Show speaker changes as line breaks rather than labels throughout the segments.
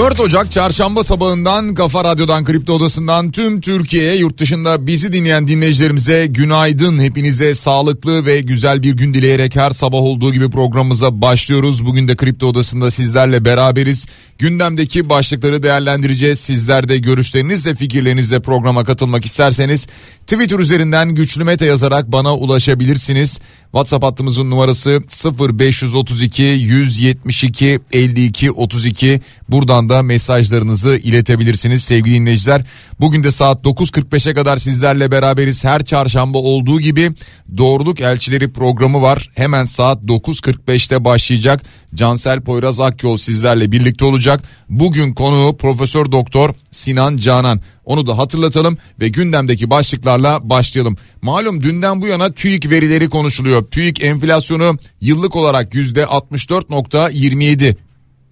...4 Ocak çarşamba sabahından Kafa Radyo'dan Kripto Odası'ndan tüm Türkiye'ye yurt dışında bizi dinleyen dinleyicilerimize günaydın. Hepinize sağlıklı ve güzel bir gün dileyerek her sabah olduğu gibi programımıza başlıyoruz. Bugün de Kripto Odası'nda sizlerle beraberiz. Gündemdeki başlıkları değerlendireceğiz. Sizler de görüşlerinizle fikirlerinizle programa katılmak isterseniz Twitter üzerinden güçlü mete yazarak bana ulaşabilirsiniz. WhatsApp hattımızın numarası 0532 172 52 32. Buradan da mesajlarınızı iletebilirsiniz sevgili dinleyiciler. Bugün de saat 9.45'e kadar sizlerle beraberiz. Her çarşamba olduğu gibi Doğruluk Elçileri programı var. Hemen saat 9.45'te başlayacak. Cansel Poyraz Akyol sizlerle birlikte olacak. Bugün konuğu Profesör Doktor Sinan Canan. Onu da hatırlatalım ve gündemdeki başlıklarla başlayalım. Malum dünden bu yana TÜİK verileri konuşuluyor. TÜİK enflasyonu yıllık olarak %64.27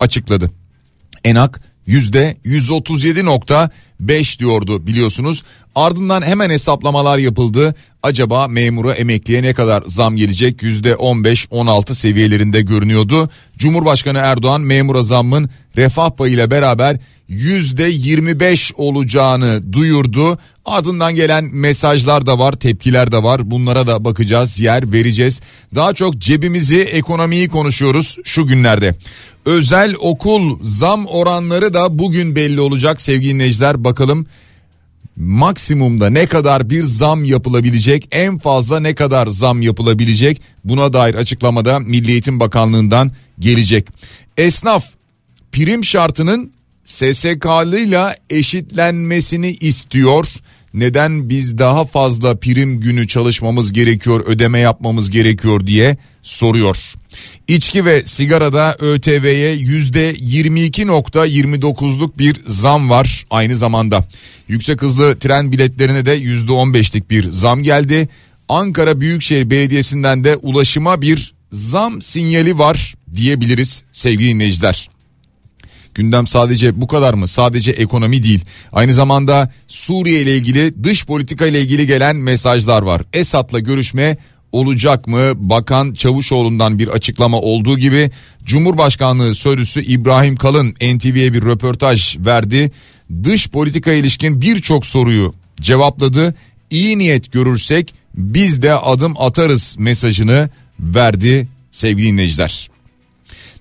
açıkladı. Enak %137.5 diyordu biliyorsunuz. Ardından hemen hesaplamalar yapıldı. Acaba memura emekliye ne kadar zam gelecek? %15-16 seviyelerinde görünüyordu. Cumhurbaşkanı Erdoğan memura zammın refah payıyla beraber %25 olacağını duyurdu. Ardından gelen mesajlar da var, tepkiler de var. Bunlara da bakacağız, yer vereceğiz. Daha çok cebimizi, ekonomiyi konuşuyoruz şu günlerde. Özel okul zam oranları da bugün belli olacak sevgili dinleyiciler. Bakalım maksimumda ne kadar bir zam yapılabilecek en fazla ne kadar zam yapılabilecek buna dair açıklamada Milli Eğitim Bakanlığı'ndan gelecek. Esnaf prim şartının SSK'lı ile eşitlenmesini istiyor. Neden biz daha fazla prim günü çalışmamız gerekiyor, ödeme yapmamız gerekiyor diye soruyor. İçki ve sigarada ÖTV'ye %22.29'luk bir zam var aynı zamanda. Yüksek hızlı tren biletlerine de %15'lik bir zam geldi. Ankara Büyükşehir Belediyesi'nden de ulaşıma bir zam sinyali var diyebiliriz sevgili dinleyiciler. Gündem sadece bu kadar mı? Sadece ekonomi değil. Aynı zamanda Suriye ile ilgili dış politika ile ilgili gelen mesajlar var. Esad'la görüşme olacak mı? Bakan Çavuşoğlu'ndan bir açıklama olduğu gibi Cumhurbaşkanlığı Sözcüsü İbrahim Kalın NTV'ye bir röportaj verdi. Dış politika ilişkin birçok soruyu cevapladı. İyi niyet görürsek biz de adım atarız mesajını verdi sevgili dinleyiciler.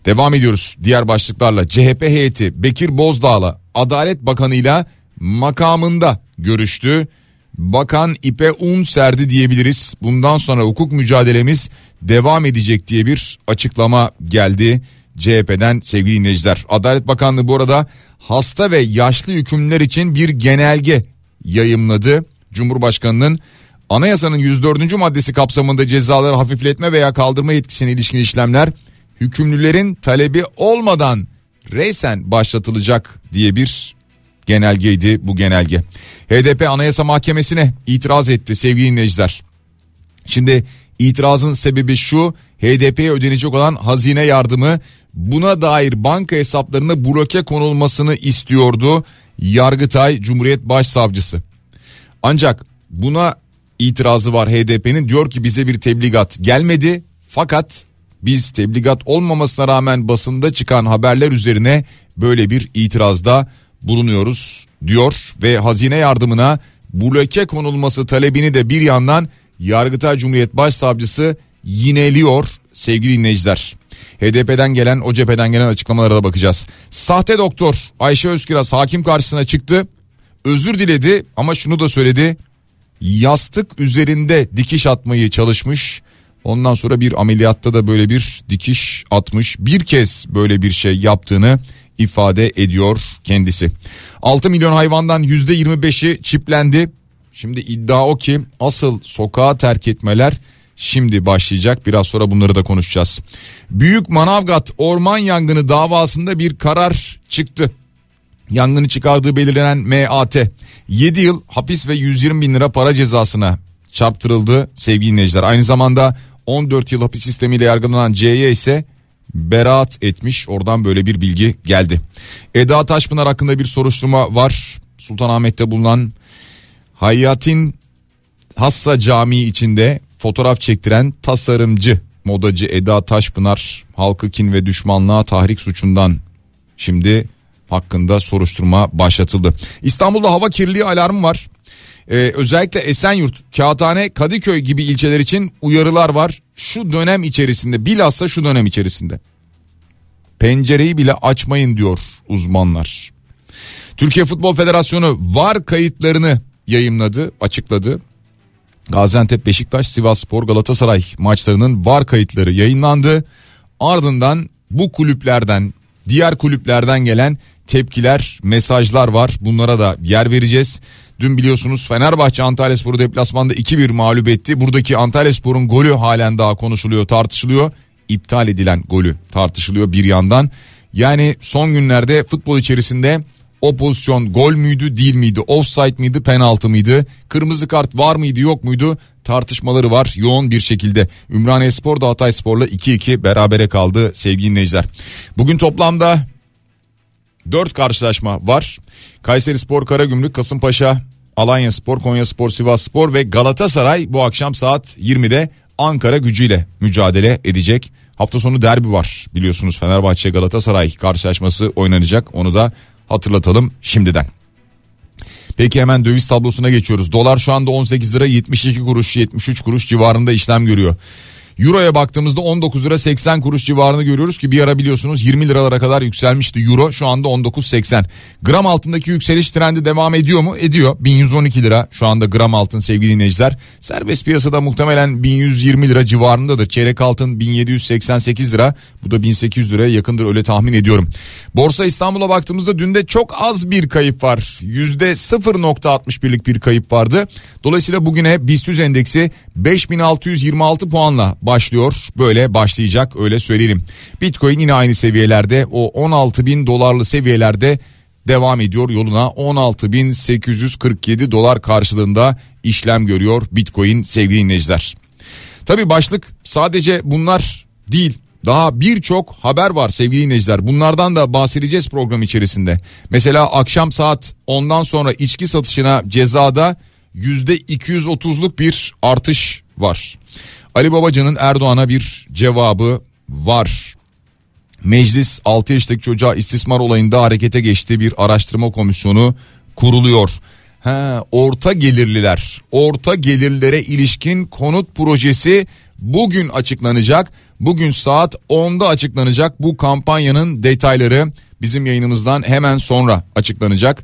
Devam ediyoruz diğer başlıklarla. CHP heyeti Bekir Bozdağ'la Adalet Bakanı'yla makamında görüştü. Bakan ipe un serdi diyebiliriz. Bundan sonra hukuk mücadelemiz devam edecek diye bir açıklama geldi. CHP'den sevgili dinleyiciler. Adalet Bakanlığı bu arada hasta ve yaşlı hükümlüler için bir genelge yayımladı. Cumhurbaşkanının anayasanın 104. maddesi kapsamında cezaları hafifletme veya kaldırma yetkisine ilişkin işlemler hükümlülerin talebi olmadan reysen başlatılacak diye bir genelgeydi bu genelge. HDP Anayasa Mahkemesi'ne itiraz etti sevgili dinleyiciler. Şimdi itirazın sebebi şu HDP'ye ödenecek olan hazine yardımı buna dair banka hesaplarına bloke konulmasını istiyordu Yargıtay Cumhuriyet Başsavcısı. Ancak buna itirazı var HDP'nin diyor ki bize bir tebligat gelmedi fakat biz tebligat olmamasına rağmen basında çıkan haberler üzerine böyle bir itirazda bulunuyoruz diyor ve hazine yardımına bloke konulması talebini de bir yandan Yargıtay Cumhuriyet Başsavcısı yineliyor sevgili dinleyiciler. HDP'den gelen o cepheden gelen açıklamalara da bakacağız. Sahte doktor Ayşe Özkiraz hakim karşısına çıktı. Özür diledi ama şunu da söyledi. Yastık üzerinde dikiş atmayı çalışmış. Ondan sonra bir ameliyatta da böyle bir dikiş atmış. Bir kez böyle bir şey yaptığını ifade ediyor kendisi. 6 milyon hayvandan %25'i çiplendi. Şimdi iddia o ki asıl sokağa terk etmeler şimdi başlayacak. Biraz sonra bunları da konuşacağız. Büyük Manavgat orman yangını davasında bir karar çıktı. Yangını çıkardığı belirlenen MAT 7 yıl hapis ve 120 bin lira para cezasına çarptırıldı sevgili dinleyiciler. Aynı zamanda 14 yıl hapis sistemiyle yargılanan C'ye ise beraat etmiş. Oradan böyle bir bilgi geldi. Eda Taşpınar hakkında bir soruşturma var. Sultanahmet'te bulunan Hayatin Hassa Camii içinde fotoğraf çektiren tasarımcı modacı Eda Taşpınar halkı kin ve düşmanlığa tahrik suçundan şimdi hakkında soruşturma başlatıldı. İstanbul'da hava kirliliği alarmı var. Ee, özellikle Esenyurt, Kağıthane, Kadıköy gibi ilçeler için uyarılar var. Şu dönem içerisinde bilhassa şu dönem içerisinde. Pencereyi bile açmayın diyor uzmanlar. Türkiye Futbol Federasyonu var kayıtlarını yayımladı, açıkladı. Gaziantep, Beşiktaş, Sivasspor, Galatasaray maçlarının var kayıtları yayınlandı. Ardından bu kulüplerden, diğer kulüplerden gelen tepkiler, mesajlar var. Bunlara da yer vereceğiz. Dün biliyorsunuz Fenerbahçe Antalya Sporu deplasmanda 2-1 mağlup etti. Buradaki Antalya Spor'un golü halen daha konuşuluyor, tartışılıyor. İptal edilen golü tartışılıyor bir yandan. Yani son günlerde futbol içerisinde o pozisyon gol müydü değil miydi offside miydi penaltı mıydı kırmızı kart var mıydı yok muydu tartışmaları var yoğun bir şekilde Ümraniye Spor da Hatay Spor'la 2-2 berabere kaldı sevgili dinleyiciler. Bugün toplamda 4 karşılaşma var Kayseri Spor Karagümrük Kasımpaşa Alanya Spor Konya Spor Sivas Spor ve Galatasaray bu akşam saat 20'de Ankara gücüyle mücadele edecek. Hafta sonu derbi var biliyorsunuz Fenerbahçe Galatasaray karşılaşması oynanacak onu da hatırlatalım şimdiden. Peki hemen döviz tablosuna geçiyoruz. Dolar şu anda 18 lira 72 kuruş 73 kuruş civarında işlem görüyor. Euro'ya baktığımızda 19 lira 80 kuruş civarını görüyoruz ki bir ara biliyorsunuz 20 liralara kadar yükselmişti Euro şu anda 19.80. Gram altındaki yükseliş trendi devam ediyor mu? Ediyor. 1112 lira şu anda gram altın sevgili dinleyiciler. Serbest piyasada muhtemelen 1120 lira civarındadır. Çeyrek altın 1788 lira. Bu da 1800 liraya yakındır öyle tahmin ediyorum. Borsa İstanbul'a baktığımızda dün de çok az bir kayıp var. %0.61'lik bir kayıp vardı. Dolayısıyla bugüne BIST endeksi 5626 puanla başlıyor. Böyle başlayacak öyle söyleyelim. Bitcoin yine aynı seviyelerde o 16 bin dolarlı seviyelerde devam ediyor yoluna 16.847 dolar karşılığında işlem görüyor Bitcoin sevgili dinleyiciler. Tabi başlık sadece bunlar değil daha birçok haber var sevgili dinleyiciler. Bunlardan da bahsedeceğiz program içerisinde. Mesela akşam saat 10'dan sonra içki satışına cezada %230'luk bir artış var. Ali Babacan'ın Erdoğan'a bir cevabı var. Meclis 6 yaşındaki çocuğa istismar olayında harekete geçti bir araştırma komisyonu kuruluyor. Ha, orta gelirliler, orta gelirlere ilişkin konut projesi bugün açıklanacak. Bugün saat 10'da açıklanacak bu kampanyanın detayları bizim yayınımızdan hemen sonra açıklanacak.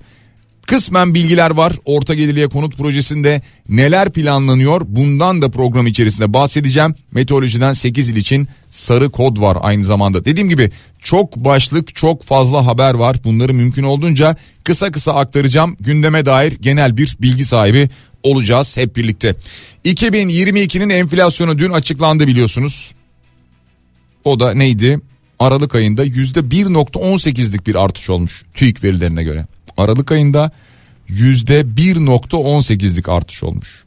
Kısmen bilgiler var orta gelirliye konut projesinde neler planlanıyor bundan da program içerisinde bahsedeceğim. Meteorolojiden 8 il için sarı kod var aynı zamanda. Dediğim gibi çok başlık çok fazla haber var bunları mümkün olduğunca kısa kısa aktaracağım. Gündeme dair genel bir bilgi sahibi olacağız hep birlikte. 2022'nin enflasyonu dün açıklandı biliyorsunuz. O da neydi? Aralık ayında %1.18'lik bir artış olmuş TÜİK verilerine göre. Aralık ayında %1.18'lik artış olmuş.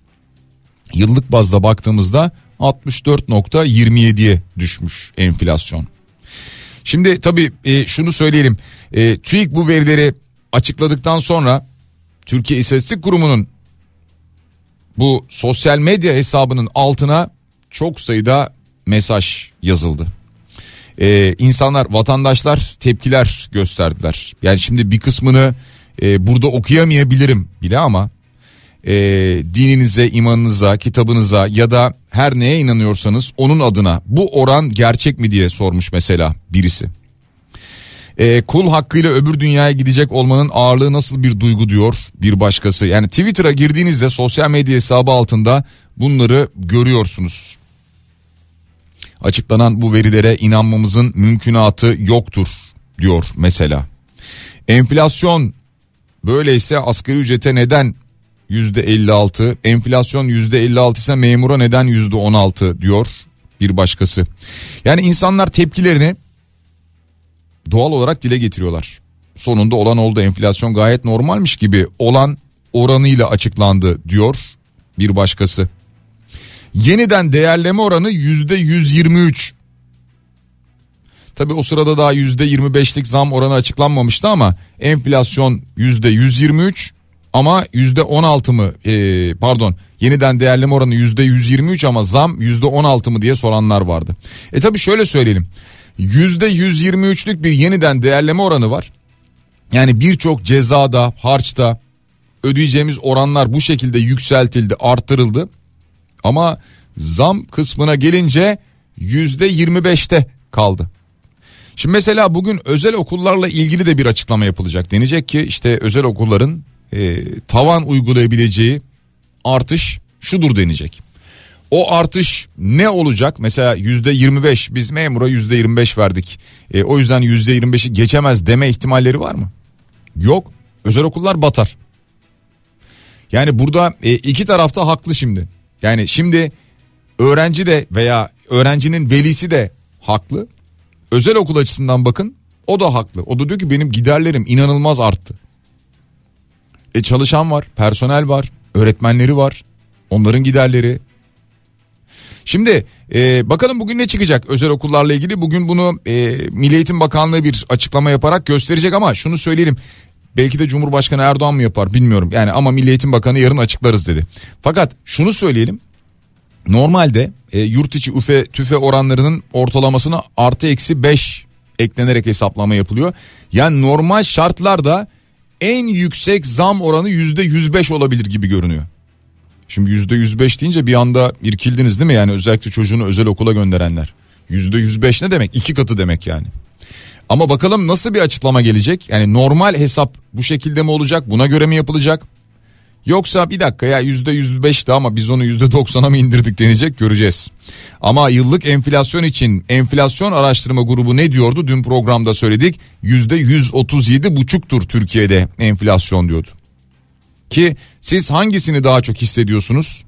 Yıllık bazda baktığımızda 64.27'ye düşmüş enflasyon. Şimdi tabii e, şunu söyleyelim. E, TÜİK bu verileri açıkladıktan sonra Türkiye İstatistik Kurumu'nun bu sosyal medya hesabının altına çok sayıda mesaj yazıldı. Ee, insanlar vatandaşlar tepkiler gösterdiler. Yani şimdi bir kısmını e, burada okuyamayabilirim bile ama e, dininize, imanınıza, kitabınıza ya da her neye inanıyorsanız onun adına bu oran gerçek mi diye sormuş mesela birisi. E, kul hakkıyla öbür dünyaya gidecek olmanın ağırlığı nasıl bir duygu diyor bir başkası. Yani Twitter'a girdiğinizde sosyal medya hesabı altında bunları görüyorsunuz. Açıklanan bu verilere inanmamızın mümkünatı yoktur diyor mesela. Enflasyon böyleyse asgari ücrete neden %56 enflasyon %56 ise memura neden %16 diyor bir başkası. Yani insanlar tepkilerini doğal olarak dile getiriyorlar. sonunda olan oldu enflasyon gayet normalmiş gibi olan oranıyla açıklandı diyor bir başkası. Yeniden değerleme oranı yüzde 123. Tabi o sırada daha yüzde 25'lik zam oranı açıklanmamıştı ama enflasyon yüzde 123 ama yüzde 16 mı ee, pardon yeniden değerleme oranı yüzde 123 ama zam yüzde 16 mı diye soranlar vardı. E tabi şöyle söyleyelim yüzde 123'lük bir yeniden değerleme oranı var. Yani birçok cezada harçta ödeyeceğimiz oranlar bu şekilde yükseltildi arttırıldı. Ama zam kısmına gelince yüzde 25'te kaldı. Şimdi mesela bugün özel okullarla ilgili de bir açıklama yapılacak. Denecek ki işte özel okulların e, tavan uygulayabileceği artış şudur denecek. O artış ne olacak? Mesela yüzde 25 biz memura yüzde 25 verdik. E, o yüzden yüzde 25'i geçemez deme ihtimalleri var mı? Yok. Özel okullar batar. Yani burada e, iki tarafta haklı şimdi. Yani şimdi öğrenci de veya öğrencinin velisi de haklı. Özel okul açısından bakın o da haklı. O da diyor ki benim giderlerim inanılmaz arttı. E çalışan var, personel var, öğretmenleri var. Onların giderleri. Şimdi e, bakalım bugün ne çıkacak özel okullarla ilgili. Bugün bunu e, Milli Eğitim Bakanlığı bir açıklama yaparak gösterecek ama şunu söyleyelim. Belki de Cumhurbaşkanı Erdoğan mı yapar bilmiyorum. Yani ama Milli Eğitim Bakanı yarın açıklarız dedi. Fakat şunu söyleyelim. Normalde e, yurt içi üfe tüfe oranlarının ortalamasına artı eksi 5 eklenerek hesaplama yapılıyor. Yani normal şartlarda en yüksek zam oranı yüzde 105 olabilir gibi görünüyor. Şimdi yüzde 105 deyince bir anda irkildiniz değil mi? Yani özellikle çocuğunu özel okula gönderenler. Yüzde 105 ne demek? İki katı demek yani. Ama bakalım nasıl bir açıklama gelecek? Yani normal hesap bu şekilde mi olacak? Buna göre mi yapılacak? Yoksa bir dakika ya yüzde yüz beşti ama biz onu yüzde doksana mı indirdik denecek göreceğiz. Ama yıllık enflasyon için enflasyon araştırma grubu ne diyordu? Dün programda söyledik yüzde yüz otuz yedi buçuktur Türkiye'de enflasyon diyordu. Ki siz hangisini daha çok hissediyorsunuz?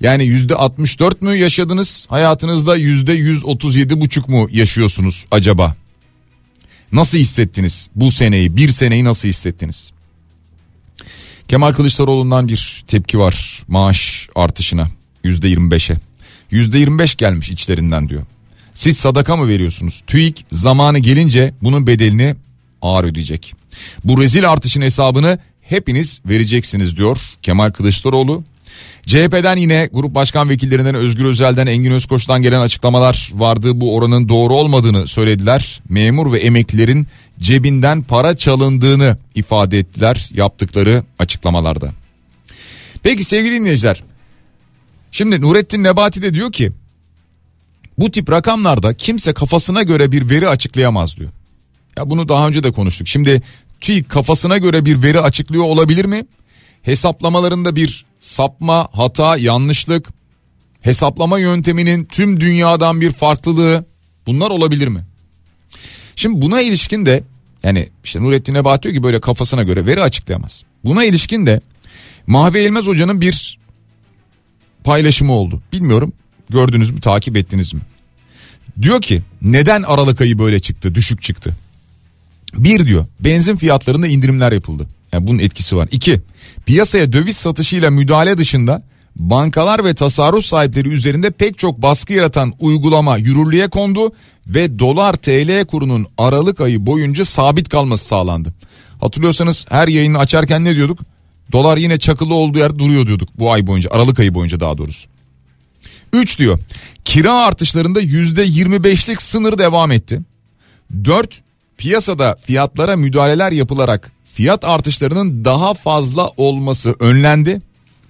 Yani yüzde 64 mü yaşadınız hayatınızda yüzde 137 buçuk mu yaşıyorsunuz acaba? Nasıl hissettiniz bu seneyi bir seneyi nasıl hissettiniz? Kemal Kılıçdaroğlu'ndan bir tepki var maaş artışına yüzde 25'e. Yüzde 25 gelmiş içlerinden diyor. Siz sadaka mı veriyorsunuz? TÜİK zamanı gelince bunun bedelini ağır ödeyecek. Bu rezil artışın hesabını hepiniz vereceksiniz diyor Kemal Kılıçdaroğlu. CHP'den yine grup başkan vekillerinden Özgür Özel'den Engin Özkoç'tan gelen açıklamalar vardı. Bu oranın doğru olmadığını söylediler. Memur ve emeklilerin cebinden para çalındığını ifade ettiler yaptıkları açıklamalarda. Peki sevgili dinleyiciler. Şimdi Nurettin Nebati de diyor ki bu tip rakamlarda kimse kafasına göre bir veri açıklayamaz diyor. Ya bunu daha önce de konuştuk. Şimdi TÜİK kafasına göre bir veri açıklıyor olabilir mi? Hesaplamalarında bir sapma, hata, yanlışlık, hesaplama yönteminin tüm dünyadan bir farklılığı bunlar olabilir mi? Şimdi buna ilişkin de yani işte Nurettin Nebati diyor ki böyle kafasına göre veri açıklayamaz. Buna ilişkin de Mahve Elmez Hoca'nın bir paylaşımı oldu. Bilmiyorum gördünüz mü takip ettiniz mi? Diyor ki neden Aralık ayı böyle çıktı düşük çıktı? Bir diyor benzin fiyatlarında indirimler yapıldı. Yani bunun etkisi var. İki piyasaya döviz satışıyla müdahale dışında bankalar ve tasarruf sahipleri üzerinde pek çok baskı yaratan uygulama yürürlüğe kondu ve dolar TL kurunun Aralık ayı boyunca sabit kalması sağlandı. Hatırlıyorsanız her yayını açarken ne diyorduk? Dolar yine çakılı olduğu yer duruyor diyorduk bu ay boyunca Aralık ayı boyunca daha doğrusu. 3 diyor kira artışlarında %25'lik sınır devam etti. 4 piyasada fiyatlara müdahaleler yapılarak fiyat artışlarının daha fazla olması önlendi.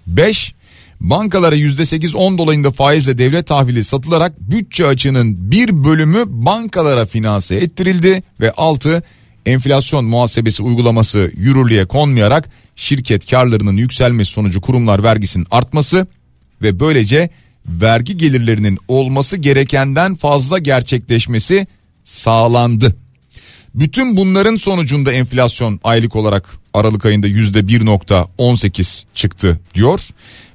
5 bankalara %8-10 dolayında faizle devlet tahvili satılarak bütçe açığının bir bölümü bankalara finanse ettirildi ve 6 enflasyon muhasebesi uygulaması yürürlüğe konmayarak şirket karlarının yükselmesi sonucu kurumlar vergisinin artması ve böylece vergi gelirlerinin olması gerekenden fazla gerçekleşmesi sağlandı. Bütün bunların sonucunda enflasyon aylık olarak Aralık ayında yüzde 1.18 çıktı diyor.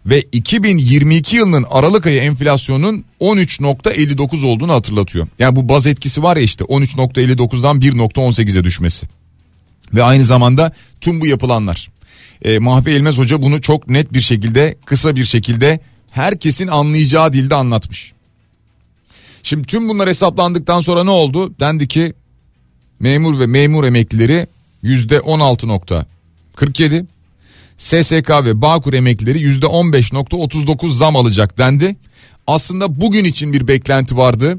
Ve 2022 yılının Aralık ayı enflasyonun 13.59 olduğunu hatırlatıyor. Yani bu baz etkisi var ya işte 13.59'dan 1.18'e düşmesi. Ve aynı zamanda tüm bu yapılanlar. E, Mahfi Elmez Hoca bunu çok net bir şekilde kısa bir şekilde herkesin anlayacağı dilde anlatmış. Şimdi tüm bunlar hesaplandıktan sonra ne oldu? Dendi ki memur ve memur emeklileri yüzde 16.47 SSK ve Bağkur emeklileri yüzde 15.39 zam alacak dendi. Aslında bugün için bir beklenti vardı.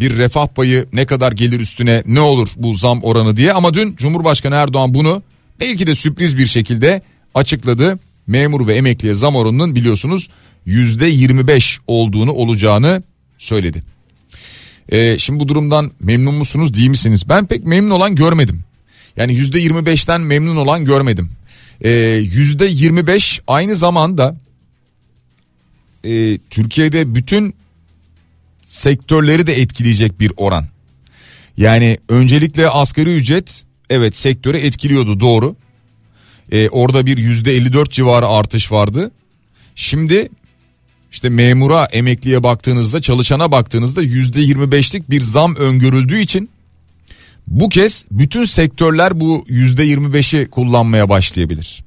Bir refah payı ne kadar gelir üstüne ne olur bu zam oranı diye ama dün Cumhurbaşkanı Erdoğan bunu belki de sürpriz bir şekilde açıkladı. Memur ve emekliye zam oranının biliyorsunuz yüzde 25 olduğunu olacağını söyledi. Ee, şimdi bu durumdan memnun musunuz değil misiniz? Ben pek memnun olan görmedim. Yani yüzde 25'ten memnun olan görmedim. Ee, yüzde 25 aynı zamanda e, Türkiye'de bütün sektörleri de etkileyecek bir oran. Yani öncelikle asgari ücret evet sektörü etkiliyordu doğru. Ee, orada bir yüzde 54 civarı artış vardı. Şimdi işte memura emekliye baktığınızda çalışana baktığınızda yüzde 25'lik bir zam öngörüldüğü için bu kez bütün sektörler bu yüzde 25'i kullanmaya başlayabilir.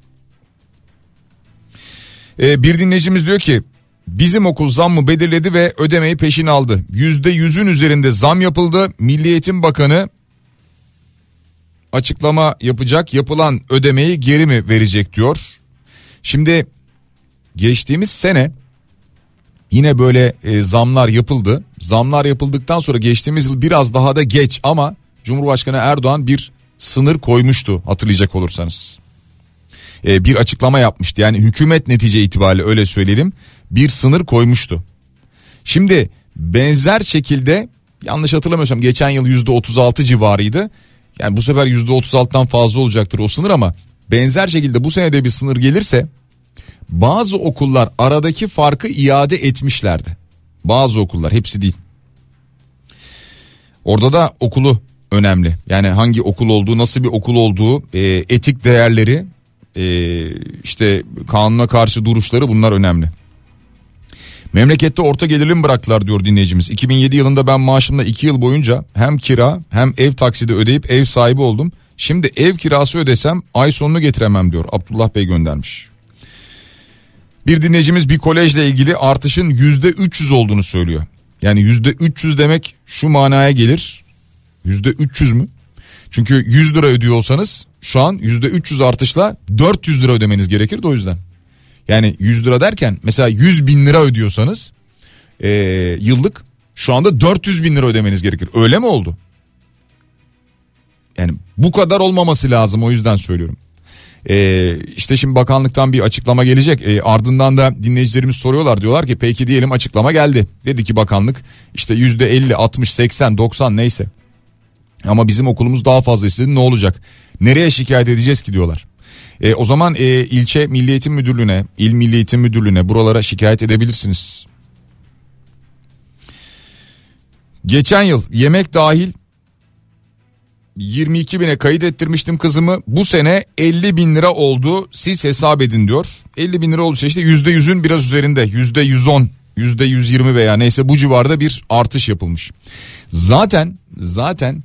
Ee, bir dinleyicimiz diyor ki bizim okul zammı belirledi ve ödemeyi peşin aldı. Yüzde yüzün üzerinde zam yapıldı. Milli Eğitim Bakanı açıklama yapacak yapılan ödemeyi geri mi verecek diyor. Şimdi geçtiğimiz sene yine böyle e, zamlar yapıldı. Zamlar yapıldıktan sonra geçtiğimiz yıl biraz daha da geç ama Cumhurbaşkanı Erdoğan bir sınır koymuştu hatırlayacak olursanız. E, bir açıklama yapmıştı yani hükümet netice itibariyle öyle söyleyelim bir sınır koymuştu. Şimdi benzer şekilde yanlış hatırlamıyorsam geçen yıl yüzde 36 civarıydı. Yani bu sefer yüzde 36'dan fazla olacaktır o sınır ama benzer şekilde bu senede bir sınır gelirse bazı okullar aradaki farkı iade etmişlerdi. Bazı okullar hepsi değil. Orada da okulu önemli. Yani hangi okul olduğu, nasıl bir okul olduğu, e, etik değerleri, e, işte kanuna karşı duruşları bunlar önemli. Memlekette orta gelirli mi bıraktılar diyor dinleyicimiz. 2007 yılında ben maaşımla 2 yıl boyunca hem kira hem ev taksidi ödeyip ev sahibi oldum. Şimdi ev kirası ödesem ay sonunu getiremem diyor. Abdullah Bey göndermiş. Bir dinleyicimiz bir kolejle ilgili artışın yüzde 300 olduğunu söylüyor. Yani yüzde 300 demek şu manaya gelir. Yüzde 300 mü? Çünkü 100 lira ödüyorsanız şu an yüzde 300 artışla 400 lira ödemeniz gerekir de o yüzden. Yani 100 lira derken mesela 100 bin lira ödüyorsanız e, yıllık şu anda 400 bin lira ödemeniz gerekir. Öyle mi oldu? Yani bu kadar olmaması lazım o yüzden söylüyorum. Ee, işte şimdi bakanlıktan bir açıklama gelecek. Ee, ardından da dinleyicilerimiz soruyorlar diyorlar ki peki diyelim açıklama geldi. Dedi ki bakanlık işte yüzde 50, 60, 80, 90 neyse. Ama bizim okulumuz daha fazla istedi ne olacak? Nereye şikayet edeceğiz ki diyorlar. E, o zaman e, ilçe Milli Eğitim Müdürlüğü'ne, il Milli Eğitim Müdürlüğü'ne buralara şikayet edebilirsiniz. Geçen yıl yemek dahil 22 bine kayıt ettirmiştim kızımı. Bu sene 50 bin lira oldu. Siz hesap edin diyor. 50 bin lira olursa işte %100'ün biraz üzerinde. %110, %120 veya neyse bu civarda bir artış yapılmış. Zaten zaten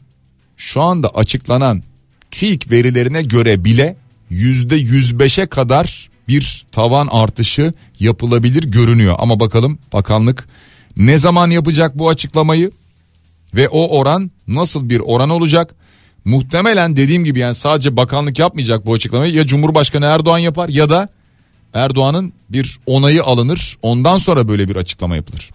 şu anda açıklanan TÜİK verilerine göre bile yüzde 105'e kadar bir tavan artışı yapılabilir görünüyor. Ama bakalım bakanlık ne zaman yapacak bu açıklamayı ve o oran nasıl bir oran olacak? Muhtemelen dediğim gibi yani sadece bakanlık yapmayacak bu açıklamayı ya Cumhurbaşkanı Erdoğan yapar ya da Erdoğan'ın bir onayı alınır ondan sonra böyle bir açıklama yapılır.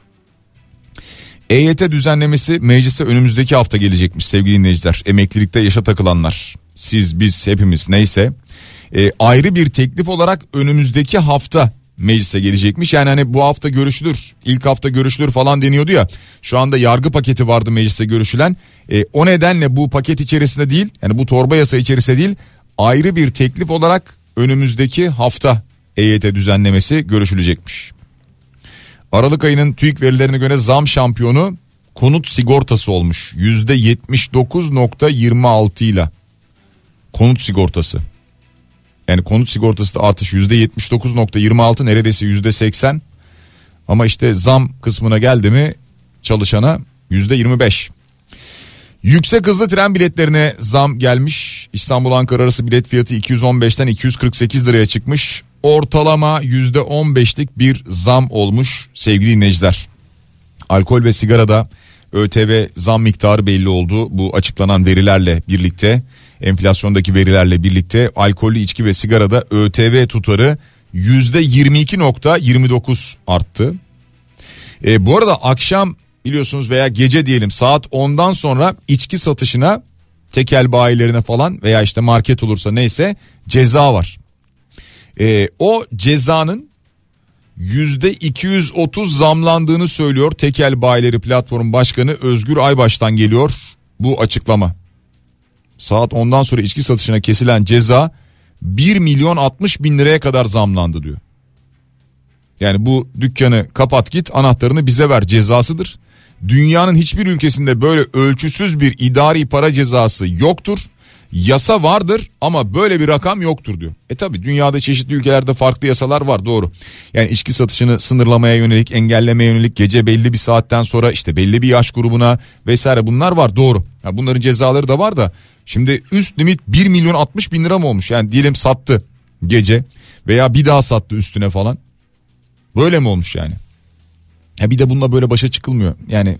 EYT düzenlemesi meclise önümüzdeki hafta gelecekmiş sevgili dinleyiciler. Emeklilikte yaşa takılanlar siz biz hepimiz neyse e, ayrı bir teklif olarak önümüzdeki hafta meclise gelecekmiş. Yani hani bu hafta görüşülür, ilk hafta görüşülür falan deniyordu ya. Şu anda yargı paketi vardı mecliste görüşülen. E, o nedenle bu paket içerisinde değil, yani bu torba yasa içerisinde değil, ayrı bir teklif olarak önümüzdeki hafta EYT düzenlemesi görüşülecekmiş. Aralık ayının TÜİK verilerine göre zam şampiyonu konut sigortası olmuş. %79.26 ile konut sigortası. Yani konut sigortası da artış %79.26 neredeyse %80. Ama işte zam kısmına geldi mi çalışana %25. Yüksek hızlı tren biletlerine zam gelmiş. İstanbul Ankara arası bilet fiyatı 215'ten 248 liraya çıkmış. Ortalama %15'lik bir zam olmuş sevgili dinleyiciler. Alkol ve sigarada ÖTV zam miktarı belli oldu. Bu açıklanan verilerle birlikte enflasyondaki verilerle birlikte alkollü içki ve sigarada ÖTV tutarı %22.29 arttı. E, bu arada akşam biliyorsunuz veya gece diyelim saat 10'dan sonra içki satışına tekel bayilerine falan veya işte market olursa neyse ceza var. E, o cezanın yüzde 230 zamlandığını söylüyor tekel bayileri platform başkanı Özgür Aybaş'tan geliyor bu açıklama. Saat 10'dan sonra içki satışına kesilen ceza 1 milyon 60 bin liraya kadar zamlandı diyor. Yani bu dükkanı kapat git anahtarını bize ver cezasıdır. Dünyanın hiçbir ülkesinde böyle ölçüsüz bir idari para cezası yoktur. Yasa vardır ama böyle bir rakam yoktur diyor. E tabi dünyada çeşitli ülkelerde farklı yasalar var doğru. Yani içki satışını sınırlamaya yönelik, engellemeye yönelik gece belli bir saatten sonra işte belli bir yaş grubuna vesaire bunlar var doğru. Ya bunların cezaları da var da şimdi üst limit 1 milyon 60 bin lira mı olmuş? Yani diyelim sattı gece veya bir daha sattı üstüne falan. Böyle mi olmuş yani? Ya bir de bununla böyle başa çıkılmıyor. Yani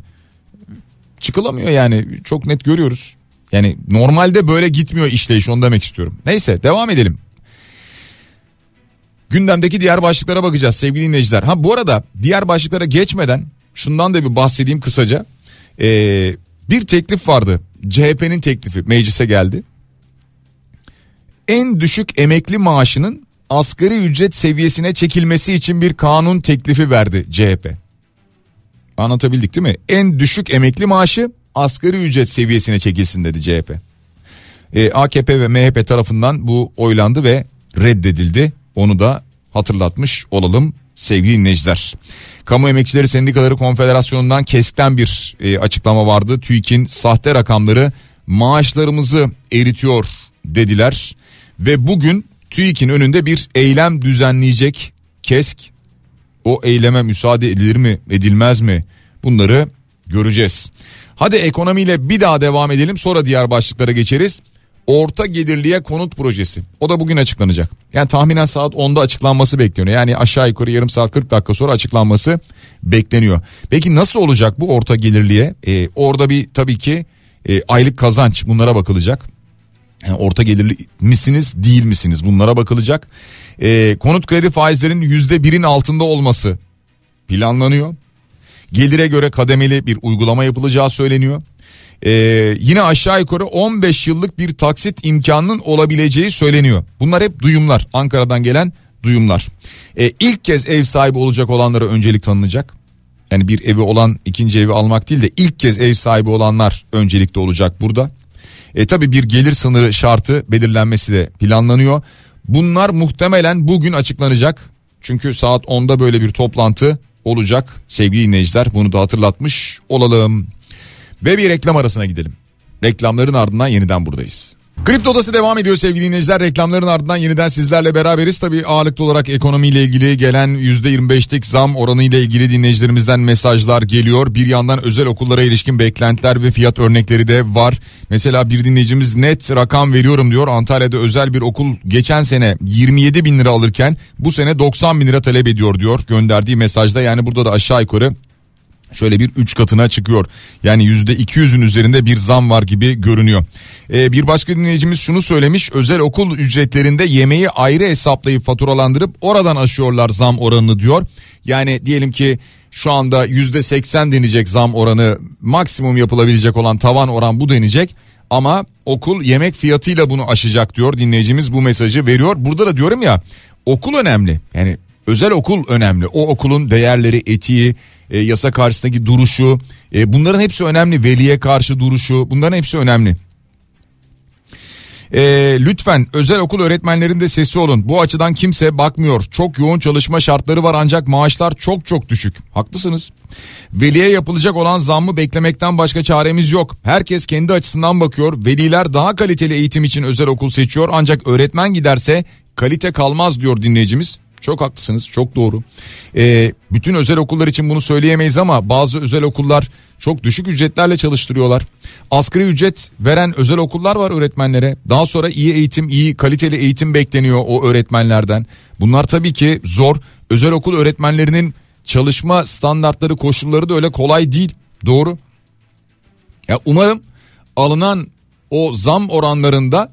çıkılamıyor yani çok net görüyoruz. Yani normalde böyle gitmiyor işleyiş onu demek istiyorum. Neyse devam edelim. Gündemdeki diğer başlıklara bakacağız sevgili dinleyiciler. Ha bu arada diğer başlıklara geçmeden şundan da bir bahsedeyim kısaca. Ee, bir teklif vardı. CHP'nin teklifi meclise geldi. En düşük emekli maaşının asgari ücret seviyesine çekilmesi için bir kanun teklifi verdi CHP. Anlatabildik değil mi? En düşük emekli maaşı asgari ücret seviyesine çekilsin dedi CHP. E, AKP ve MHP tarafından bu oylandı ve reddedildi. Onu da hatırlatmış olalım sevgili dinleyiciler. Kamu Emekçileri Sendikaları Konfederasyonu'ndan kesken bir e, açıklama vardı. TÜİK'in sahte rakamları maaşlarımızı eritiyor dediler. Ve bugün TÜİK'in önünde bir eylem düzenleyecek KESK. O eyleme müsaade edilir mi edilmez mi bunları göreceğiz. Hadi ekonomiyle bir daha devam edelim sonra diğer başlıklara geçeriz. Orta gelirliye konut projesi. O da bugün açıklanacak. Yani tahminen saat 10'da açıklanması bekleniyor. Yani aşağı yukarı yarım saat 40 dakika sonra açıklanması bekleniyor. Peki nasıl olacak bu orta gelirliye? Ee, orada bir tabii ki e, aylık kazanç bunlara bakılacak. Yani orta gelirli misiniz değil misiniz bunlara bakılacak. Ee, konut kredi faizlerinin yüzde birin altında olması planlanıyor. Gelire göre kademeli bir uygulama yapılacağı söyleniyor. Ee, yine aşağı yukarı 15 yıllık bir taksit imkanının olabileceği söyleniyor. Bunlar hep duyumlar Ankara'dan gelen duyumlar. Ee, ilk kez ev sahibi olacak olanlara öncelik tanınacak. Yani bir evi olan ikinci evi almak değil de ilk kez ev sahibi olanlar öncelikli olacak burada. E tabi bir gelir sınırı şartı belirlenmesi de planlanıyor. Bunlar muhtemelen bugün açıklanacak. Çünkü saat 10'da böyle bir toplantı olacak sevgili dinleyiciler bunu da hatırlatmış olalım. Ve bir reklam arasına gidelim. Reklamların ardından yeniden buradayız. Kripto Odası devam ediyor sevgili dinleyiciler. Reklamların ardından yeniden sizlerle beraberiz. Tabi ağırlıklı olarak ekonomiyle ilgili gelen %25'lik zam oranı ile ilgili dinleyicilerimizden mesajlar geliyor. Bir yandan özel okullara ilişkin beklentiler ve fiyat örnekleri de var. Mesela bir dinleyicimiz net rakam veriyorum diyor. Antalya'da özel bir okul geçen sene 27 bin lira alırken bu sene 90 bin lira talep ediyor diyor gönderdiği mesajda. Yani burada da aşağı yukarı şöyle bir 3 katına çıkıyor. Yani %200'ün üzerinde bir zam var gibi görünüyor. Ee, bir başka dinleyicimiz şunu söylemiş. Özel okul ücretlerinde yemeği ayrı hesaplayıp faturalandırıp oradan aşıyorlar zam oranını diyor. Yani diyelim ki şu anda %80 denecek zam oranı maksimum yapılabilecek olan tavan oran bu denecek. Ama okul yemek fiyatıyla bunu aşacak diyor dinleyicimiz bu mesajı veriyor. Burada da diyorum ya okul önemli. Yani özel okul önemli. O okulun değerleri, etiği, e, yasa karşısındaki duruşu e, bunların hepsi önemli. Veliye karşı duruşu bunların hepsi önemli. E, lütfen özel okul öğretmenlerinde sesi olun. Bu açıdan kimse bakmıyor. Çok yoğun çalışma şartları var ancak maaşlar çok çok düşük. Haklısınız. Veliye yapılacak olan zammı beklemekten başka çaremiz yok. Herkes kendi açısından bakıyor. Veliler daha kaliteli eğitim için özel okul seçiyor ancak öğretmen giderse kalite kalmaz diyor dinleyicimiz. Çok haklısınız çok doğru. Ee, bütün özel okullar için bunu söyleyemeyiz ama bazı özel okullar çok düşük ücretlerle çalıştırıyorlar. Asgari ücret veren özel okullar var öğretmenlere. Daha sonra iyi eğitim, iyi kaliteli eğitim bekleniyor o öğretmenlerden. Bunlar tabii ki zor. Özel okul öğretmenlerinin çalışma standartları, koşulları da öyle kolay değil. Doğru. Ya umarım alınan o zam oranlarında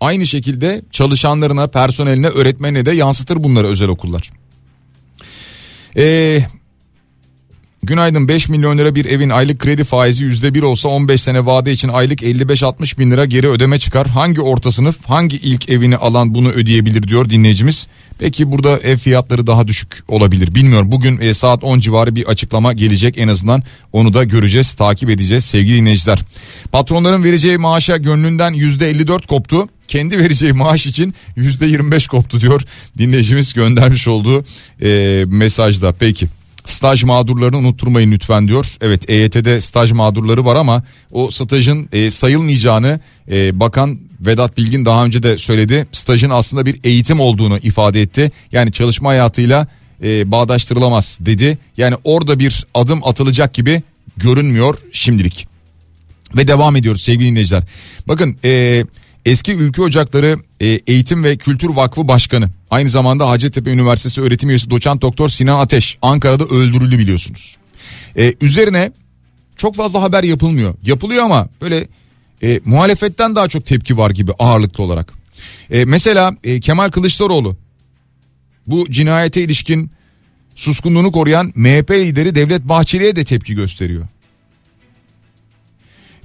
aynı şekilde çalışanlarına, personeline, öğretmenine de yansıtır bunları özel okullar. Ee, Günaydın 5 milyon lira bir evin aylık kredi faizi %1 olsa 15 sene vade için aylık 55-60 bin lira geri ödeme çıkar. Hangi orta sınıf hangi ilk evini alan bunu ödeyebilir diyor dinleyicimiz. Peki burada ev fiyatları daha düşük olabilir bilmiyorum. Bugün e, saat 10 civarı bir açıklama gelecek en azından onu da göreceğiz takip edeceğiz sevgili dinleyiciler. Patronların vereceği maaşa gönlünden %54 koptu kendi vereceği maaş için %25 koptu diyor dinleyicimiz göndermiş olduğu e, mesajda peki. Staj mağdurlarını unutturmayın lütfen diyor. Evet EYT'de staj mağdurları var ama o stajın e, sayılmayacağını e, bakan Vedat Bilgin daha önce de söyledi. Stajın aslında bir eğitim olduğunu ifade etti. Yani çalışma hayatıyla e, bağdaştırılamaz dedi. Yani orada bir adım atılacak gibi görünmüyor şimdilik. Ve devam ediyoruz sevgili dinleyiciler. Bakın e, eski Ülke Ocakları e, Eğitim ve Kültür Vakfı Başkanı aynı zamanda Hacettepe Üniversitesi öğretim üyesi doçent doktor Sinan Ateş Ankara'da öldürüldü biliyorsunuz. E, üzerine çok fazla haber yapılmıyor. Yapılıyor ama böyle e, muhalefetten daha çok tepki var gibi ağırlıklı olarak. E, mesela e, Kemal Kılıçdaroğlu bu cinayete ilişkin suskunluğunu koruyan MHP lideri Devlet Bahçeli'ye de tepki gösteriyor.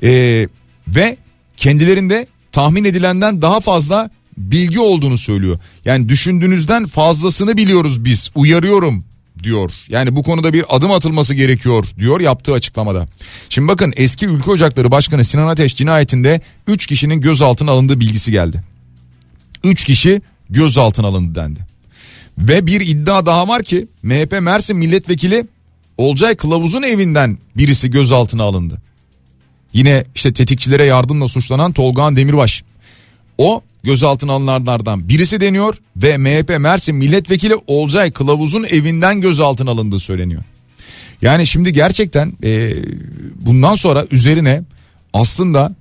E, ve kendilerinde tahmin edilenden daha fazla bilgi olduğunu söylüyor. Yani düşündüğünüzden fazlasını biliyoruz biz uyarıyorum diyor. Yani bu konuda bir adım atılması gerekiyor diyor yaptığı açıklamada. Şimdi bakın eski Ülke Ocakları Başkanı Sinan Ateş cinayetinde 3 kişinin gözaltına alındığı bilgisi geldi. 3 kişi gözaltına alındı dendi. Ve bir iddia daha var ki MHP Mersin milletvekili Olcay Kılavuz'un evinden birisi gözaltına alındı. Yine işte tetikçilere yardımla suçlanan Tolgahan Demirbaş. O gözaltına alınanlardan birisi deniyor ve MHP Mersin milletvekili Olcay Kılavuz'un evinden gözaltına alındığı söyleniyor. Yani şimdi gerçekten e, bundan sonra üzerine aslında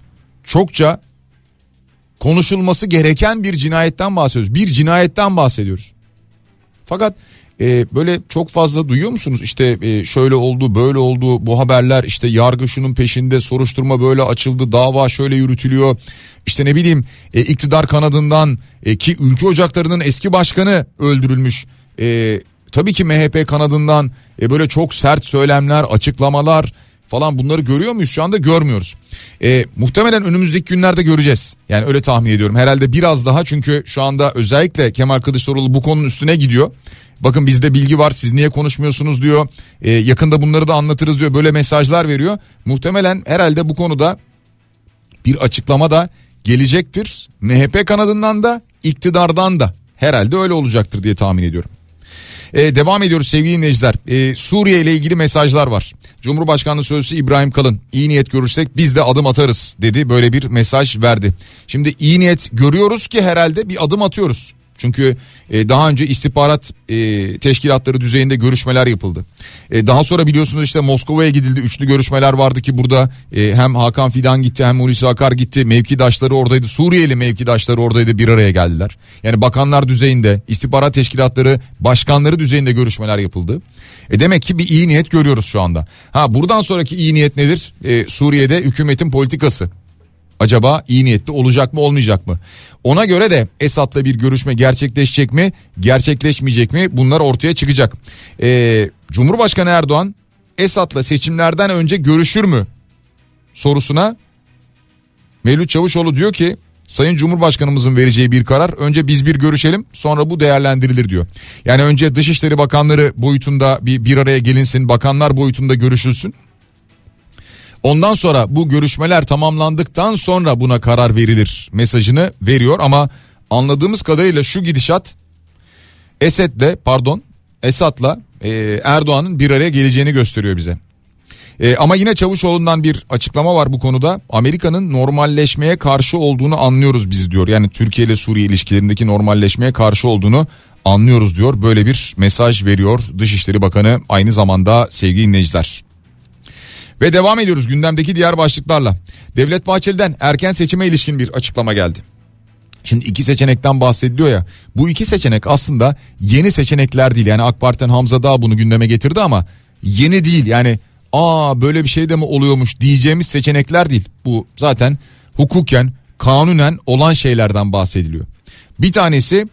çokça konuşulması gereken bir cinayetten bahsediyoruz. Bir cinayetten bahsediyoruz. Fakat e, böyle çok fazla duyuyor musunuz? İşte e, şöyle oldu böyle oldu bu haberler işte yargı şunun peşinde soruşturma böyle açıldı dava şöyle yürütülüyor. İşte ne bileyim e, iktidar kanadından e, ki ülke ocaklarının eski başkanı öldürülmüş. E, tabii ki MHP kanadından e, böyle çok sert söylemler açıklamalar falan bunları görüyor muyuz şu anda görmüyoruz. E, muhtemelen önümüzdeki günlerde göreceğiz. Yani öyle tahmin ediyorum herhalde biraz daha çünkü şu anda özellikle Kemal Kılıçdaroğlu bu konunun üstüne gidiyor. Bakın bizde bilgi var siz niye konuşmuyorsunuz diyor. E, yakında bunları da anlatırız diyor böyle mesajlar veriyor. Muhtemelen herhalde bu konuda bir açıklama da gelecektir. MHP kanadından da iktidardan da herhalde öyle olacaktır diye tahmin ediyorum. Ee, devam ediyoruz sevgili dinleyiciler. Ee, Suriye ile ilgili mesajlar var. Cumhurbaşkanlığı Sözcüsü İbrahim Kalın iyi niyet görürsek biz de adım atarız dedi. Böyle bir mesaj verdi. Şimdi iyi niyet görüyoruz ki herhalde bir adım atıyoruz. Çünkü e, daha önce istihbarat e, teşkilatları düzeyinde görüşmeler yapıldı. E, daha sonra biliyorsunuz işte Moskova'ya gidildi. Üçlü görüşmeler vardı ki burada e, hem Hakan Fidan gitti hem Hulusi Akar gitti. Mevkidaşları oradaydı. Suriyeli mevkidaşları oradaydı bir araya geldiler. Yani bakanlar düzeyinde istihbarat teşkilatları başkanları düzeyinde görüşmeler yapıldı. E demek ki bir iyi niyet görüyoruz şu anda. Ha buradan sonraki iyi niyet nedir? E, Suriye'de hükümetin politikası acaba iyi niyetli olacak mı olmayacak mı? Ona göre de Esad'la bir görüşme gerçekleşecek mi gerçekleşmeyecek mi bunlar ortaya çıkacak. Ee, Cumhurbaşkanı Erdoğan Esad'la seçimlerden önce görüşür mü sorusuna Mevlüt Çavuşoğlu diyor ki Sayın Cumhurbaşkanımızın vereceği bir karar önce biz bir görüşelim sonra bu değerlendirilir diyor. Yani önce Dışişleri Bakanları boyutunda bir, bir araya gelinsin bakanlar boyutunda görüşülsün. Ondan sonra bu görüşmeler tamamlandıktan sonra buna karar verilir mesajını veriyor ama anladığımız kadarıyla şu gidişat Esed'le pardon Esad'la e, Erdoğan'ın bir araya geleceğini gösteriyor bize. E, ama yine Çavuşoğlu'ndan bir açıklama var bu konuda. Amerika'nın normalleşmeye karşı olduğunu anlıyoruz biz diyor. Yani Türkiye ile Suriye ilişkilerindeki normalleşmeye karşı olduğunu anlıyoruz diyor. Böyle bir mesaj veriyor Dışişleri Bakanı aynı zamanda sevgili dinleyiciler. Ve devam ediyoruz gündemdeki diğer başlıklarla. Devlet Bahçeli'den erken seçime ilişkin bir açıklama geldi. Şimdi iki seçenekten bahsediliyor ya. Bu iki seçenek aslında yeni seçenekler değil. Yani AK Parti'den Hamza Dağ bunu gündeme getirdi ama yeni değil. Yani aa böyle bir şey de mi oluyormuş diyeceğimiz seçenekler değil. Bu zaten hukuken, kanunen olan şeylerden bahsediliyor. Bir tanesi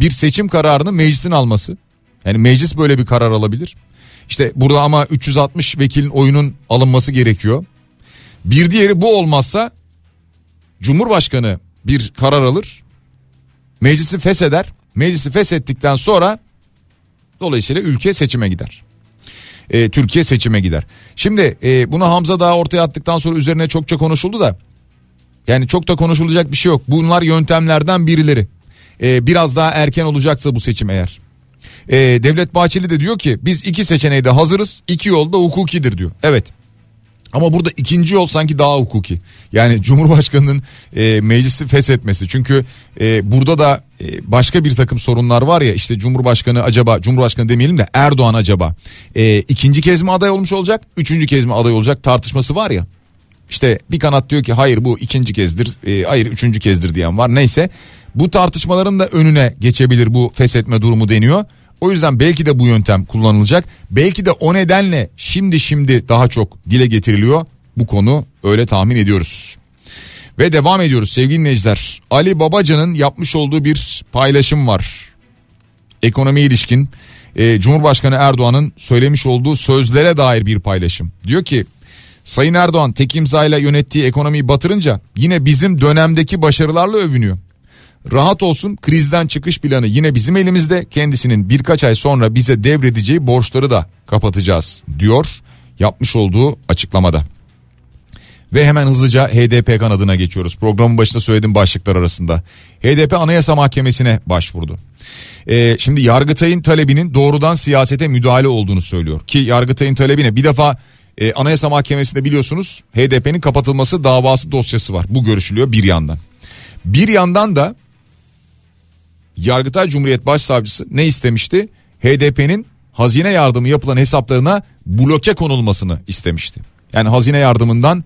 bir seçim kararını meclisin alması. Yani meclis böyle bir karar alabilir. İşte burada ama 360 vekilin oyunun alınması gerekiyor. Bir diğeri bu olmazsa Cumhurbaşkanı bir karar alır. Meclisi fesheder. Meclisi feshettikten sonra dolayısıyla ülke seçime gider. E, Türkiye seçime gider. Şimdi e, bunu Hamza daha ortaya attıktan sonra üzerine çokça konuşuldu da yani çok da konuşulacak bir şey yok. Bunlar yöntemlerden birileri. E, biraz daha erken olacaksa bu seçim eğer. E, Devlet Bahçeli de diyor ki biz iki seçeneğe de hazırız. İki yol da hukukidir diyor. Evet ama burada ikinci yol sanki daha hukuki. Yani Cumhurbaşkanı'nın e, meclisi feshetmesi. Çünkü e, burada da e, başka bir takım sorunlar var ya işte Cumhurbaşkanı acaba Cumhurbaşkanı demeyelim de Erdoğan acaba e, ikinci kez mi aday olmuş olacak? Üçüncü kez mi aday olacak tartışması var ya. İşte bir kanat diyor ki hayır bu ikinci kezdir, e, hayır üçüncü kezdir diyen var. Neyse bu tartışmaların da önüne geçebilir bu feshetme durumu deniyor. O yüzden belki de bu yöntem kullanılacak. Belki de o nedenle şimdi şimdi daha çok dile getiriliyor. Bu konu öyle tahmin ediyoruz. Ve devam ediyoruz sevgili dinleyiciler. Ali Babacan'ın yapmış olduğu bir paylaşım var. Ekonomi ilişkin e, Cumhurbaşkanı Erdoğan'ın söylemiş olduğu sözlere dair bir paylaşım. Diyor ki Sayın Erdoğan tek imzayla yönettiği ekonomiyi batırınca yine bizim dönemdeki başarılarla övünüyor. Rahat olsun krizden çıkış planı yine bizim elimizde kendisinin birkaç ay sonra bize devredeceği borçları da kapatacağız diyor yapmış olduğu açıklamada. Ve hemen hızlıca HDP kanadına geçiyoruz. Programın başında söylediğim başlıklar arasında. HDP Anayasa Mahkemesi'ne başvurdu. Ee, şimdi Yargıtay'ın talebinin doğrudan siyasete müdahale olduğunu söylüyor. Ki Yargıtay'ın talebine bir defa e, Anayasa Mahkemesi'nde biliyorsunuz HDP'nin kapatılması davası dosyası var. Bu görüşülüyor bir yandan. Bir yandan da Yargıtay Cumhuriyet Başsavcısı ne istemişti? HDP'nin hazine yardımı yapılan hesaplarına bloke konulmasını istemişti. Yani hazine yardımından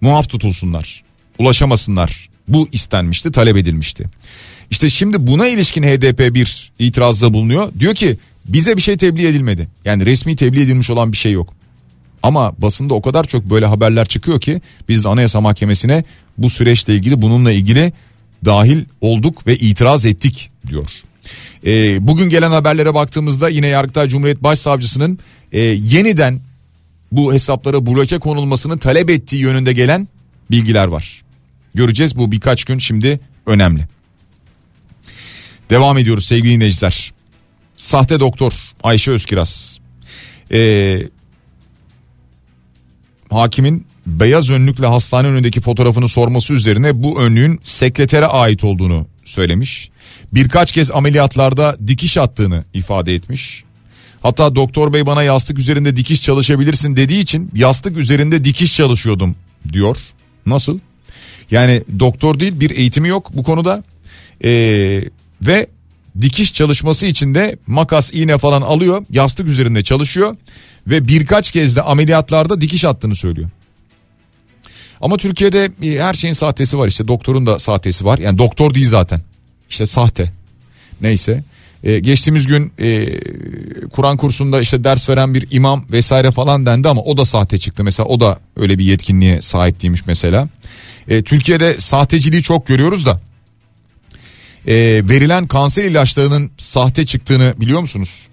muaf tutulsunlar, ulaşamasınlar. Bu istenmişti, talep edilmişti. İşte şimdi buna ilişkin HDP bir itirazda bulunuyor. Diyor ki bize bir şey tebliğ edilmedi. Yani resmi tebliğ edilmiş olan bir şey yok. Ama basında o kadar çok böyle haberler çıkıyor ki biz de Anayasa Mahkemesi'ne bu süreçle ilgili bununla ilgili dahil olduk ve itiraz ettik diyor. E, bugün gelen haberlere baktığımızda yine Yargıtay Cumhuriyet Başsavcısının e, yeniden bu hesaplara bloke konulmasını talep ettiği yönünde gelen bilgiler var. Göreceğiz bu birkaç gün şimdi önemli. Devam ediyoruz sevgili dinleyiciler. Sahte doktor Ayşe Özkiraz. Ee, hakimin beyaz önlükle hastane önündeki fotoğrafını sorması üzerine bu önlüğün sekretere ait olduğunu söylemiş. Birkaç kez ameliyatlarda dikiş attığını ifade etmiş. Hatta doktor bey bana yastık üzerinde dikiş çalışabilirsin dediği için yastık üzerinde dikiş çalışıyordum diyor. Nasıl? Yani doktor değil bir eğitimi yok bu konuda. Ee, ve dikiş çalışması için de makas iğne falan alıyor yastık üzerinde çalışıyor ve birkaç kez de ameliyatlarda dikiş attığını söylüyor. Ama Türkiye'de e, her şeyin sahtesi var işte doktorun da sahtesi var. Yani doktor değil zaten. İşte sahte. Neyse. Ee, geçtiğimiz gün e, Kur'an kursunda işte ders veren bir imam vesaire falan dendi ama o da sahte çıktı. Mesela o da öyle bir yetkinliğe sahip değilmiş mesela. E, Türkiye'de sahteciliği çok görüyoruz da e, verilen kanser ilaçlarının sahte çıktığını biliyor musunuz?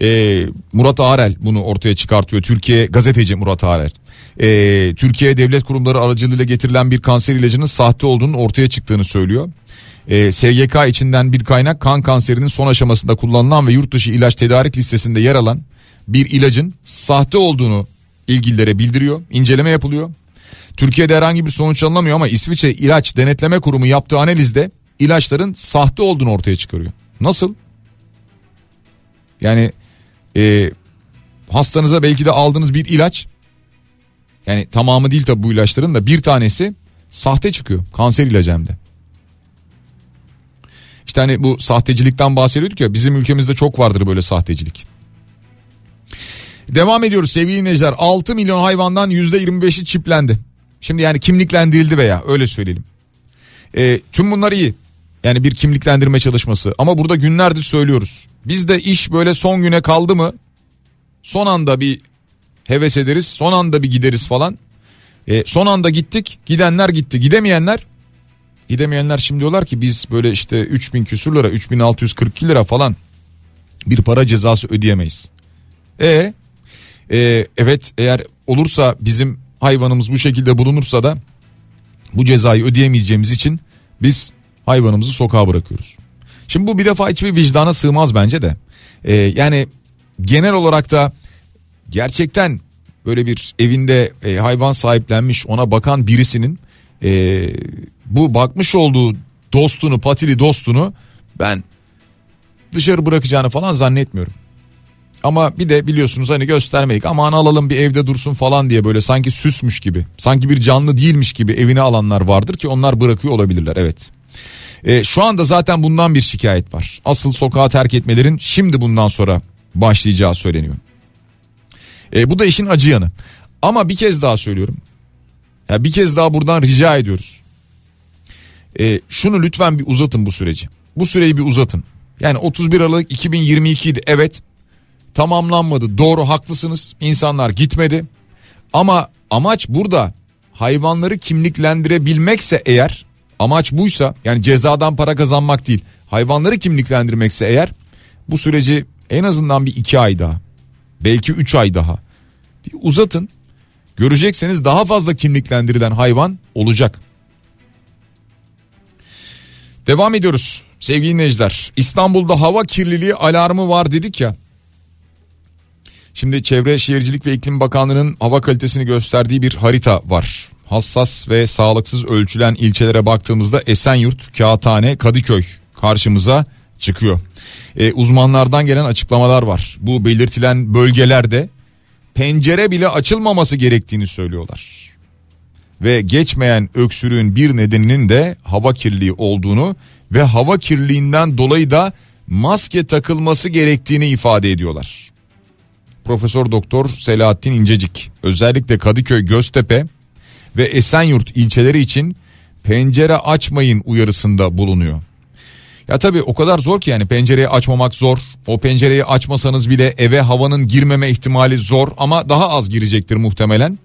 E, Murat Arel bunu ortaya çıkartıyor. Türkiye gazeteci Murat Arel e, Türkiye devlet kurumları aracılığıyla getirilen bir kanser ilacının sahte olduğunun ortaya çıktığını söylüyor. E, ee, SGK içinden bir kaynak kan kanserinin son aşamasında kullanılan ve yurt dışı ilaç tedarik listesinde yer alan bir ilacın sahte olduğunu ilgililere bildiriyor. İnceleme yapılıyor. Türkiye'de herhangi bir sonuç alınamıyor ama İsviçre İlaç Denetleme Kurumu yaptığı analizde ilaçların sahte olduğunu ortaya çıkarıyor. Nasıl? Yani e, hastanıza belki de aldığınız bir ilaç yani tamamı değil tabi bu ilaçların da bir tanesi sahte çıkıyor. Kanser ilacı hem de. İşte hani bu sahtecilikten bahsediyorduk ya bizim ülkemizde çok vardır böyle sahtecilik. Devam ediyoruz sevgili dinleyiciler. 6 milyon hayvandan %25'i çiplendi. Şimdi yani kimliklendirildi veya öyle söyleyelim. E, tüm bunlar iyi. Yani bir kimliklendirme çalışması. Ama burada günlerdir söylüyoruz. Bizde iş böyle son güne kaldı mı? Son anda bir heves ederiz. Son anda bir gideriz falan. E, son anda gittik. Gidenler gitti. Gidemeyenler Gidemeyenler şimdi diyorlar ki biz böyle işte 3000 küsur lira 3642 lira falan bir para cezası ödeyemeyiz. E, e evet eğer olursa bizim hayvanımız bu şekilde bulunursa da bu cezayı ödeyemeyeceğimiz için biz hayvanımızı sokağa bırakıyoruz. Şimdi bu bir defa hiçbir vicdana sığmaz bence de. Ee, yani genel olarak da gerçekten böyle bir evinde e, hayvan sahiplenmiş ona bakan birisinin e, bu bakmış olduğu dostunu patili dostunu ben dışarı bırakacağını falan zannetmiyorum. Ama bir de biliyorsunuz hani göstermelik aman alalım bir evde dursun falan diye böyle sanki süsmüş gibi sanki bir canlı değilmiş gibi evine alanlar vardır ki onlar bırakıyor olabilirler evet. E, şu anda zaten bundan bir şikayet var. Asıl sokağa terk etmelerin şimdi bundan sonra başlayacağı söyleniyor. E, bu da işin acı yanı. Ama bir kez daha söylüyorum. Ya bir kez daha buradan rica ediyoruz. E, şunu lütfen bir uzatın bu süreci. Bu süreyi bir uzatın. Yani 31 Aralık 2022 idi evet tamamlanmadı doğru haklısınız insanlar gitmedi ama amaç burada hayvanları kimliklendirebilmekse eğer amaç buysa yani cezadan para kazanmak değil hayvanları kimliklendirmekse eğer bu süreci en azından bir iki ay daha belki üç ay daha bir uzatın görecekseniz daha fazla kimliklendirilen hayvan olacak. Devam ediyoruz sevgili dinleyiciler. İstanbul'da hava kirliliği alarmı var dedik ya. Şimdi Çevre Şehircilik ve İklim Bakanlığı'nın hava kalitesini gösterdiği bir harita var. Hassas ve sağlıksız ölçülen ilçelere baktığımızda Esenyurt, Kağıthane, Kadıköy karşımıza çıkıyor. E, uzmanlardan gelen açıklamalar var. Bu belirtilen bölgelerde pencere bile açılmaması gerektiğini söylüyorlar. Ve geçmeyen öksürüğün bir nedeninin de hava kirliliği olduğunu ve hava kirliliğinden dolayı da maske takılması gerektiğini ifade ediyorlar. Profesör Doktor Selahattin İncecik özellikle Kadıköy, Göztepe ve Esenyurt ilçeleri için pencere açmayın uyarısında bulunuyor. Ya tabii o kadar zor ki yani pencereyi açmamak zor. O pencereyi açmasanız bile eve havanın girmeme ihtimali zor ama daha az girecektir muhtemelen.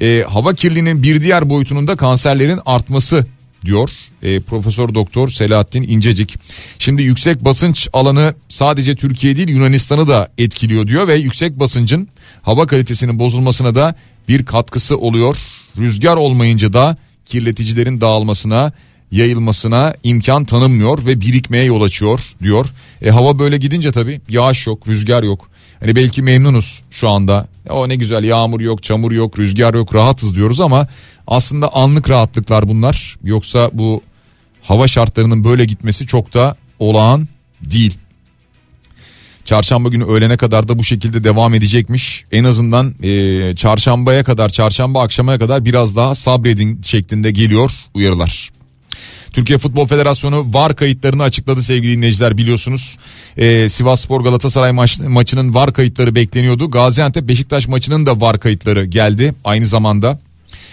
Ee, hava kirliliğinin bir diğer boyutunun da kanserlerin artması diyor e, Profesör Doktor Selahattin İncecik. Şimdi yüksek basınç alanı sadece Türkiye değil Yunanistan'ı da etkiliyor diyor ve yüksek basıncın hava kalitesinin bozulmasına da bir katkısı oluyor. Rüzgar olmayınca da kirleticilerin dağılmasına yayılmasına imkan tanınmıyor ve birikmeye yol açıyor diyor. E, hava böyle gidince tabii yağış yok, rüzgar yok. Hani belki memnunuz şu anda. O ne güzel yağmur yok, çamur yok, rüzgar yok, rahatız diyoruz ama aslında anlık rahatlıklar bunlar. Yoksa bu hava şartlarının böyle gitmesi çok da olağan değil. Çarşamba günü öğlene kadar da bu şekilde devam edecekmiş. En azından e, çarşambaya kadar, çarşamba akşamaya kadar biraz daha sabredin şeklinde geliyor uyarılar. Türkiye Futbol Federasyonu VAR kayıtlarını açıkladı sevgili dinleyiciler biliyorsunuz. Ee, Sivas Spor Galatasaray maç, maçının VAR kayıtları bekleniyordu. Gaziantep Beşiktaş maçının da VAR kayıtları geldi aynı zamanda.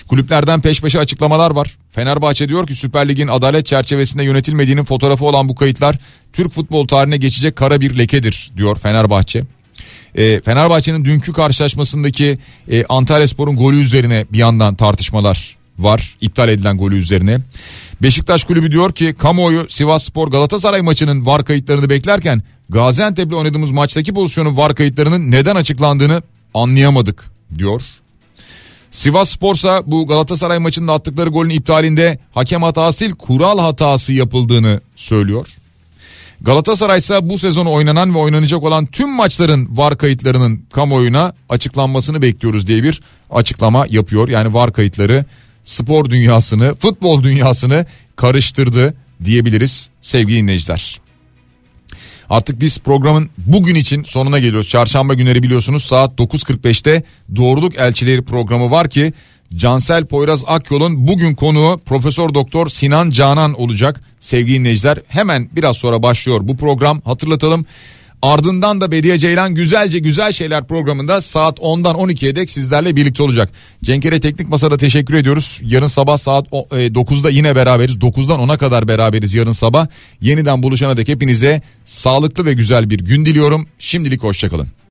Kulüplerden peş peşe açıklamalar var. Fenerbahçe diyor ki Süper Lig'in adalet çerçevesinde yönetilmediğinin fotoğrafı olan bu kayıtlar Türk futbol tarihine geçecek kara bir lekedir diyor Fenerbahçe. E, Fenerbahçe'nin dünkü karşılaşmasındaki e, Antalya Spor'un golü üzerine bir yandan tartışmalar var. iptal edilen golü üzerine. Beşiktaş kulübü diyor ki kamuoyu Sivas Spor Galatasaray maçının var kayıtlarını beklerken Gaziantep'le oynadığımız maçtaki pozisyonun var kayıtlarının neden açıklandığını anlayamadık diyor. Sivas Sporsa bu Galatasaray maçında attıkları golün iptalinde hakem hatası değil kural hatası yapıldığını söylüyor. Galatasaray ise bu sezonu oynanan ve oynanacak olan tüm maçların var kayıtlarının kamuoyuna açıklanmasını bekliyoruz diye bir açıklama yapıyor. Yani var kayıtları spor dünyasını, futbol dünyasını karıştırdı diyebiliriz sevgili dinleyiciler. Artık biz programın bugün için sonuna geliyoruz. Çarşamba günleri biliyorsunuz saat 9.45'te Doğruluk Elçileri programı var ki Cansel Poyraz Akyol'un bugün konuğu Profesör Doktor Sinan Canan olacak. Sevgili dinleyiciler hemen biraz sonra başlıyor bu program hatırlatalım. Ardından da Bediye Ceylan güzelce güzel şeyler programında saat 10'dan 12'ye dek sizlerle birlikte olacak. Cenkere Teknik Masa'da teşekkür ediyoruz. Yarın sabah saat 9'da e, yine beraberiz. 9'dan 10'a kadar beraberiz yarın sabah. Yeniden buluşana dek hepinize sağlıklı ve güzel bir gün diliyorum. Şimdilik hoşçakalın.